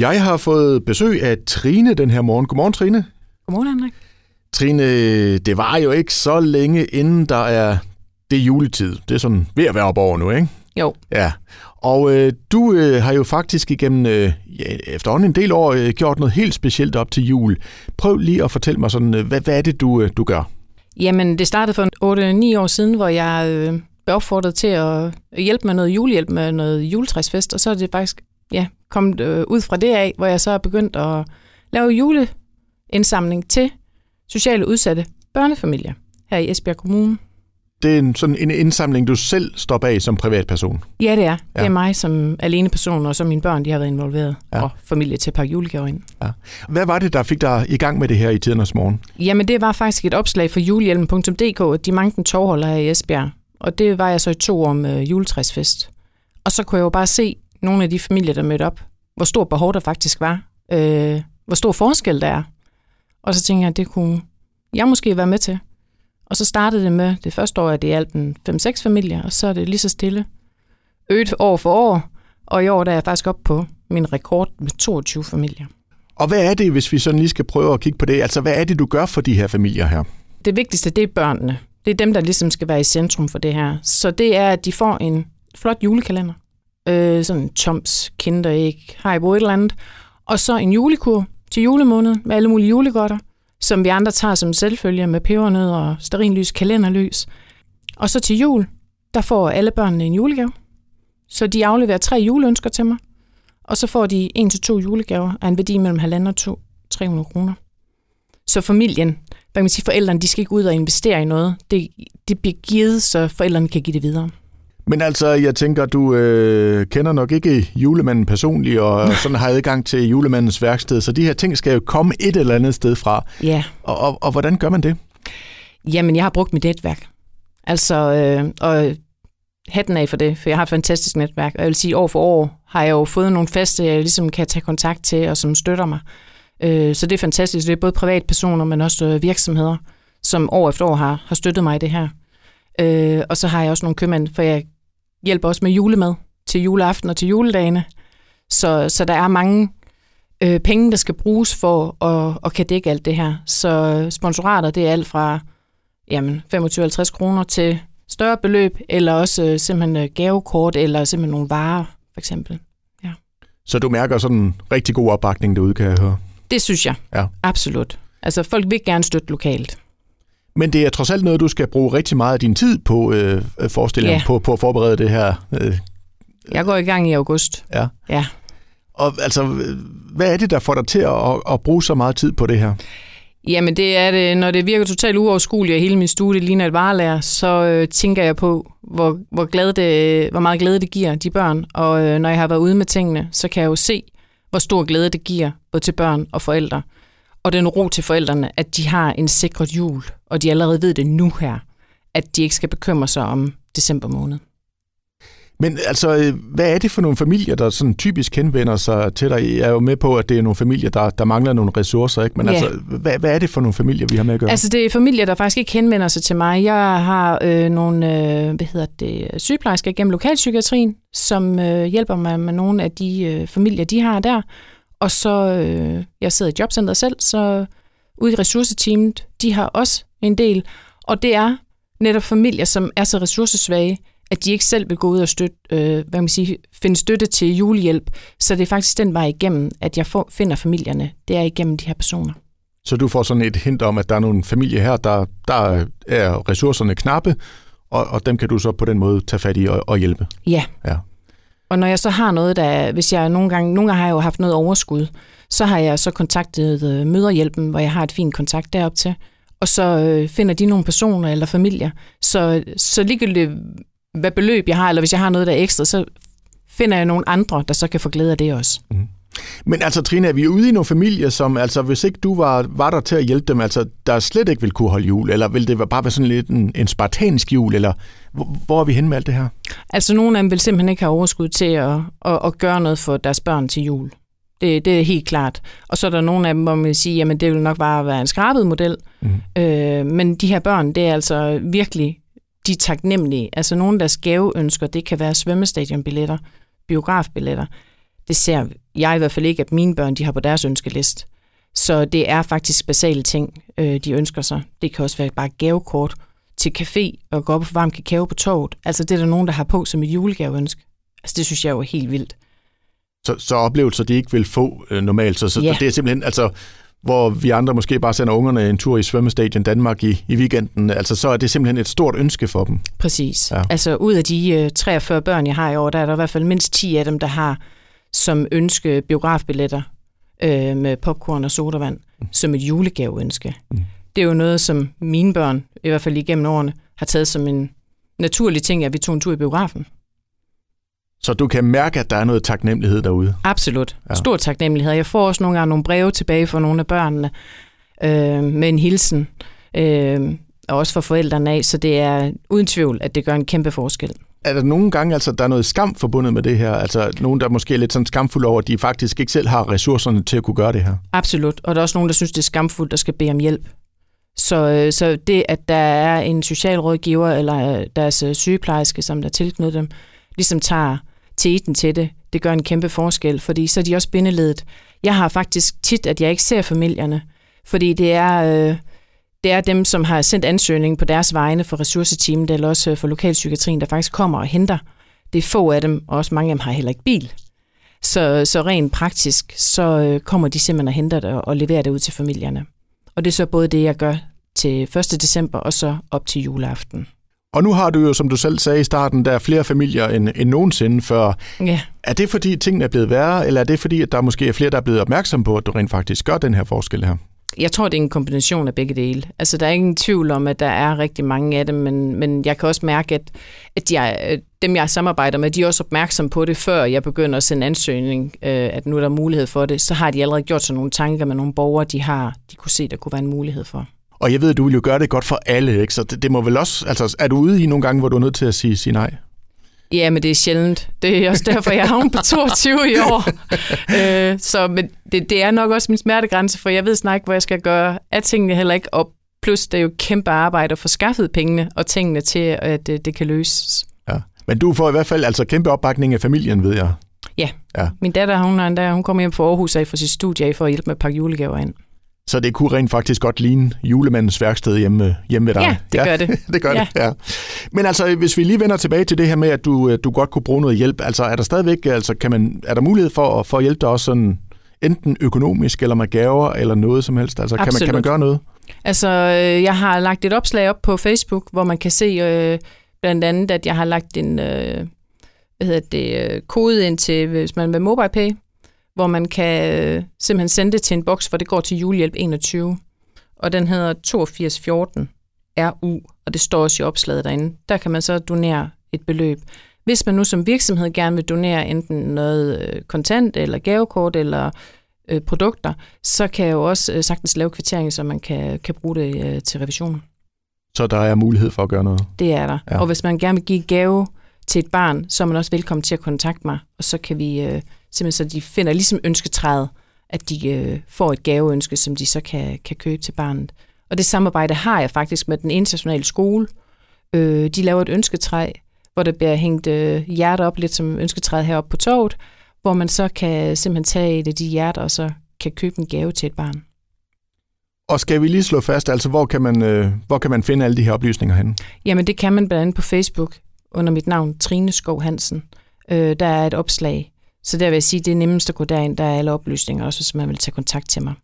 Jeg har fået besøg af Trine den her morgen. Godmorgen, Trine. Godmorgen, Henrik. Trine, det var jo ikke så længe inden der er det er juletid. Det er sådan ved at være op over nu, ikke? Jo. Ja. Og øh, du øh, har jo faktisk igennem øh, ja, efterhånden en del år øh, gjort noget helt specielt op til jul. Prøv lige at fortælle mig sådan, øh, hvad, hvad er det, du, øh, du gør? Jamen, det startede for 8-9 år siden, hvor jeg øh, blev opfordret til at hjælpe med noget julehjælp med noget juletræsfest, og så er det faktisk ja, kommet øh, ud fra det af, hvor jeg så er begyndt at lave juleindsamling til sociale udsatte børnefamilier her i Esbjerg Kommune. Det er en, sådan en indsamling, du selv står bag som privatperson. Ja, det er. Ja. Det er mig som alene person, og så mine børn, de har været involveret, Ja. og familie til at pakke julegaver ind. Ja. Hvad var det, der fik dig i gang med det her i tidernes morgen? Jamen, det var faktisk et opslag for julehjelmen.dk, at de mange tovholder her i Esbjerg. Og det var jeg så i to år med juletræsfest. Og så kunne jeg jo bare se nogle af de familier, der mødte op, hvor stor behov der faktisk var. Øh, hvor stor forskel der er. Og så tænkte jeg, at det kunne jeg måske være med til. Og så startede det med, det første år, at det er alt en 5-6 familier, og så er det lige så stille. Øget år for år, og i år der er jeg faktisk op på min rekord med 22 familier. Og hvad er det, hvis vi sådan lige skal prøve at kigge på det? Altså, hvad er det, du gør for de her familier her? det vigtigste, det er børnene. Det er dem, der ligesom skal være i centrum for det her. Så det er, at de får en flot julekalender. Øh, sådan Toms, Kinderæg, Haribo et eller andet. Og så en julekur til julemåned med alle mulige julegodter, som vi andre tager som selvfølge med pebernød og sterinlys, kalenderlys. Og så til jul, der får alle børnene en julegave. Så de afleverer tre juleønsker til mig. Og så får de en til to julegaver af en værdi mellem 1,5 og to 300 kroner. Så familien, hvad kan man sige, forældrene, de skal ikke ud og investere i noget. Det, det bliver givet, så forældrene kan give det videre. Men altså, jeg tænker, du øh, kender nok ikke julemanden personligt, og sådan har adgang til julemandens værksted, så de her ting skal jo komme et eller andet sted fra. Ja, Og, og, og hvordan gør man det? jamen jeg har brugt mit netværk. Altså, øh, og hatten af for det, for jeg har et fantastisk netværk. Og jeg vil sige, år for år har jeg jo fået nogle faste, jeg ligesom kan tage kontakt til, og som støtter mig. Øh, så det er fantastisk. Det er både privatpersoner, men også øh, virksomheder, som år efter år har, har støttet mig i det her. Øh, og så har jeg også nogle købmænd, for jeg hjælper også med julemad til juleaften og til juledagene. Så, så der er mange øh, penge, der skal bruges for at, at kan dække alt det her. Så sponsorater, det er alt fra jamen, 25-50 kroner til større beløb, eller også øh, simpelthen øh, gavekort, eller simpelthen nogle varer, for eksempel. Så du mærker sådan en rigtig god opbakning derude, kan jeg høre. Det synes jeg. Ja. Absolut. Altså, folk vil gerne støtte lokalt. Men det er trods alt noget, du skal bruge rigtig meget af din tid på, øh, forestiller jeg Ja. mig, på, på at forberede det her. Øh, Jeg går i gang i august. ja. Ja. Og altså, øh, hvad er det, der får dig til at, at, bruge så meget tid på det her? Jamen, det er det, når det virker totalt uoverskueligt, og hele min studie ligner et varelærer, så øh, tænker jeg på, hvor, hvor, glad det, hvor meget glæde det giver de børn. Og øh, når jeg har været ude med tingene, så kan jeg jo se, hvor stor glæde det giver, både til børn og forældre. Og den ro til forældrene, at de har en sikret jul, og de allerede ved det nu her, at de ikke skal bekymre sig om december måned. Men altså, øh, hvad er det for nogle familier, der sådan typisk henvender sig til dig? Jeg er jo med på, at det er nogle familier, der, der mangler nogle ressourcer, ikke? Men Ja. altså, hvad, hvad er det for nogle familier, vi har med at gøre? Altså, det er familier, der faktisk ikke henvender sig til mig. Jeg har øh, nogle øh, hvad hedder det, sygeplejersker gennem lokalpsykiatrien, som øh, hjælper mig med nogle af de øh, familier, de har der. Og så, øh, jeg sidder i jobcentret selv, så ude i ressourceteamet, de har også en del. Og det er netop familier, som er så ressourcesvage, at de ikke selv vil gå ud og støtte, øh, hvad man sige, finde støtte til julehjælp. Så det er faktisk den vej igennem, at jeg får, finder familierne. Det er igennem de her personer. Så du får sådan et hint om, at der er nogle familier her, der, der er ressourcerne knappe, og, og dem kan du så på den måde tage fat i og, og hjælpe. Ja. Ja. Og når jeg så har noget, der, hvis jeg nogle gange, nogle gange har jeg jo haft noget overskud, så har jeg så kontaktet øh, Møderhjælpen, hvor jeg har et fint kontakt derop til, og så øh, finder de nogle personer eller familier. Så, så ligegyldigt hvad beløb jeg har, eller hvis jeg har noget, der er ekstra, så finder jeg nogle andre, der så kan få glæde af det også. Mhm. Men altså, Trine, er vi ude i nogle familier, som, altså, hvis ikke du var, var der til at hjælpe dem, altså, der slet ikke ville kunne holde jul, eller vil det bare være sådan lidt en, en spartansk jul, eller hvor, hvor er vi henne med alt det her? Altså nogle af dem vil simpelthen ikke have overskud til at, at, at gøre noget for deres børn til jul. Det, det er helt klart. Og så er der nogle af dem, hvor man vil sige, jamen det vil nok bare være en skrabet model. Mm. Øh, men de her børn, det er altså virkelig de er taknemmelige. Altså nogle af deres gaveønsker, det kan være svømmestadionbilletter, biografbilletter. Det ser jeg i hvert fald ikke, at mine børn de har på deres ønskeliste. Så det er faktisk basale ting, øh, de ønsker sig. Det kan også være bare gavekort til café og gå op og få varm kakao på toget. Altså det er der nogen, der har på som et julegaveønske. Altså det synes jeg jo er helt vildt. Så, så oplevelser, de ikke vil få øh, normalt. Så, så Ja. det er simpelthen, altså, hvor vi andre måske bare sender ungerne en tur i svømmestadion Danmark i, i weekenden, altså så er det simpelthen et stort ønske for dem. Præcis. Ja. Altså ud af de øh, 43 børn, jeg har i år, der er der i hvert fald mindst 10 af dem, der har som ønske biografbilletter øh, med popcorn og sodavand, mm. som et julegaveønske. Mm. Det er jo noget, som mine børn, i hvert fald igennem årene, har taget som en naturlig ting, at vi tog en tur i biografen. Så du kan mærke, at der er noget taknemmelighed derude. Absolut. Ja. Stor taknemmelighed. Jeg får også nogle gange nogle breve tilbage fra nogle af børnene øh, med en hilsen, øh, og også fra forældrene af, så det er uden tvivl, at det gør en kæmpe forskel. Er der nogle gange, altså, der er noget skam forbundet med det her? Altså nogen, der måske er lidt sådan skamfulde over, at de faktisk ikke selv har ressourcerne til at kunne gøre det her? Absolut. Og der er også nogen, der synes, det er skamfuldt, der skal bede om hjælp. Så, øh, så det, at der er en socialrådgiver eller øh, deres øh, sygeplejerske, som der tilknytter dem, ligesom tager teten til det, det gør en kæmpe forskel, fordi så er de også bindeledet. Jeg har faktisk tit, at jeg ikke ser familierne, fordi det er, øh, det er dem, som har sendt ansøgningen på deres vegne for ressourceteamet, eller også øh, for lokalpsykiatrien, der faktisk kommer og henter. Det er få af dem, og også mange af dem har heller ikke bil. Så, så rent praktisk, så øh, kommer de simpelthen og henter det og, og leverer det ud til familierne. Og det er så både det, jeg gør til 1. december og så op til juleaften. Og nu har du jo, som du selv sagde i starten, der er flere familier end, end nogensinde før. Ja, Er det fordi tingene er blevet værre, eller er det fordi, at der måske er flere, der er blevet opmærksom på, at du rent faktisk gør den her forskel her? Jeg tror, det er en kombination af begge dele. Altså, der er ingen tvivl om, at der er rigtig mange af dem, men, men jeg kan også mærke, at, at jeg, øh, dem, jeg samarbejder med, de er også opmærksom på det, før jeg begynder at sende ansøgning, øh, at nu er der mulighed for det. Så har de allerede gjort sig nogle tanker med nogle borgere, de har, de kunne se, der kunne være en mulighed for. Og jeg ved, at du vil jo gøre det godt for alle, ikke? Så det, det må vel også... Altså, er du ude i nogle gange, hvor du er nødt til at sige, sige nej? Ja, men det er sjældent. Det er også derfor, jeg havner på 22 i år. øh, så men det, det er nok også min smertegrænse, for jeg ved snart ikke, hvor jeg skal gøre af tingene heller ikke. Og plus, det er jo kæmpe arbejde at få skaffet pengene og tingene til, at det, det kan løses. Ja. Men du får i hvert fald altså kæmpe opbakning af familien, ved jeg. Min datter, hun, er endda, hun kommer hjem fra Aarhus af fra sit studie af for at hjælpe med at pakke julegaver ind. Så det kunne rent faktisk godt ligne julemandens værksted hjemme, hjemme ved dig. Ja, det gør det. det gør Ja. det, ja. Men altså, hvis vi lige vender tilbage til det her med, at du, du godt kunne bruge noget hjælp, altså er der stadigvæk, altså kan man, er der mulighed for, for at hjælpe dig også sådan, enten økonomisk eller med gaver eller noget som helst? Altså kan man, kan man gøre noget? Altså, øh, jeg har lagt et opslag op på Facebook, hvor man kan se øh, blandt andet, at jeg har lagt en øh, hvad hedder det, øh, kode ind til, hvis man vil MobilePay, hvor man kan øh, simpelthen sende det til en boks, hvor det går til julehjælp 21. Og den hedder 8214 RU, og det står også i opslaget derinde. Der kan man så donere et beløb. Hvis man nu som virksomhed gerne vil donere enten noget øh, kontant eller gavekort eller øh, produkter, så kan jeg jo også øh, sagtens lave kvittering, så man kan, kan bruge det øh, til revision. Så der er mulighed for at gøre noget. Det er der. Ja. Ja. Og hvis man gerne vil give gave til et barn, så er man også velkommen til at kontakte mig, og så kan vi øh, simpelthen, så de finder ligesom ønsketræet, at de øh, får et gaveønske, som de så kan, kan købe til barnet. Og det samarbejde har jeg faktisk med den internationale skole. Øh, de laver et ønsketræ, hvor der bliver hængt øh, hjerter op, lidt som ønsketræet heroppe på toget, hvor man så kan simpelthen tage et af de hjerter, og så kan købe en gave til et barn. Og skal vi lige slå fast, altså hvor kan man, øh, hvor kan man finde alle de her oplysninger henne? Jamen, det kan man blandt andet på Facebook under mit navn, Trine Skov Hansen. Øh, der er et opslag. Så der vil jeg sige, det er nemmest at gå derind. Der er alle oplysninger, også hvis man vil tage kontakt til mig.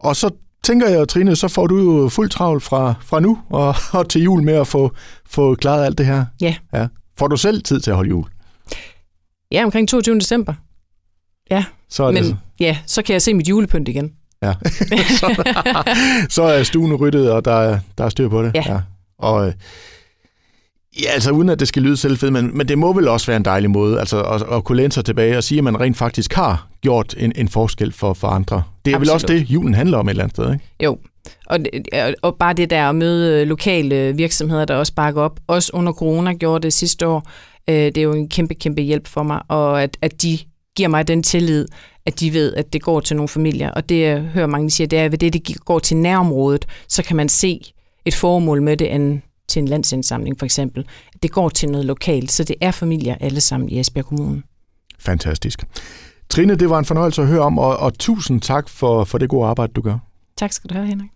Og så tænker jeg, Trine, så får du jo fuld travl fra, fra nu og, og til jul med at få, få klaret alt det her. Ja. ja. Får du selv tid til at holde jul? Ja, omkring 22. december. Så er, det, Men ja, så kan jeg se mit julepynt igen. ja. så, så er stuen ryddet, og der, er- der er styr på det. Ja. Og øh, ja, altså uden at det skal lyde selvfedt, men, men det må vel også være en dejlig måde, altså at, at kunne læne sig tilbage og sige, at man rent faktisk har gjort en, en forskel for, for andre. Det er vel også Absolut. det, julen handler om et eller andet sted, ikke? Jo, og, det- og bare det der at møde lokale virksomheder, der også bakker op, også under corona gjorde det sidste år, øh, det er jo en kæmpe, kæmpe hjælp for mig, og at, at de giver mig den tillid, at de ved, at det går til nogle familier. Og det, jeg hører mange sige, det er, at ved det, det går til nærområdet, så kan man se et formål med det, end til en landsindsamling for eksempel. Det går til noget lokalt, så det er familier alle sammen i Esbjerg Kommune. Fantastisk. Trine, det var en fornøjelse at høre om, og, og tusind tak for, for det gode arbejde, du gør. Tak skal du have, Henrik.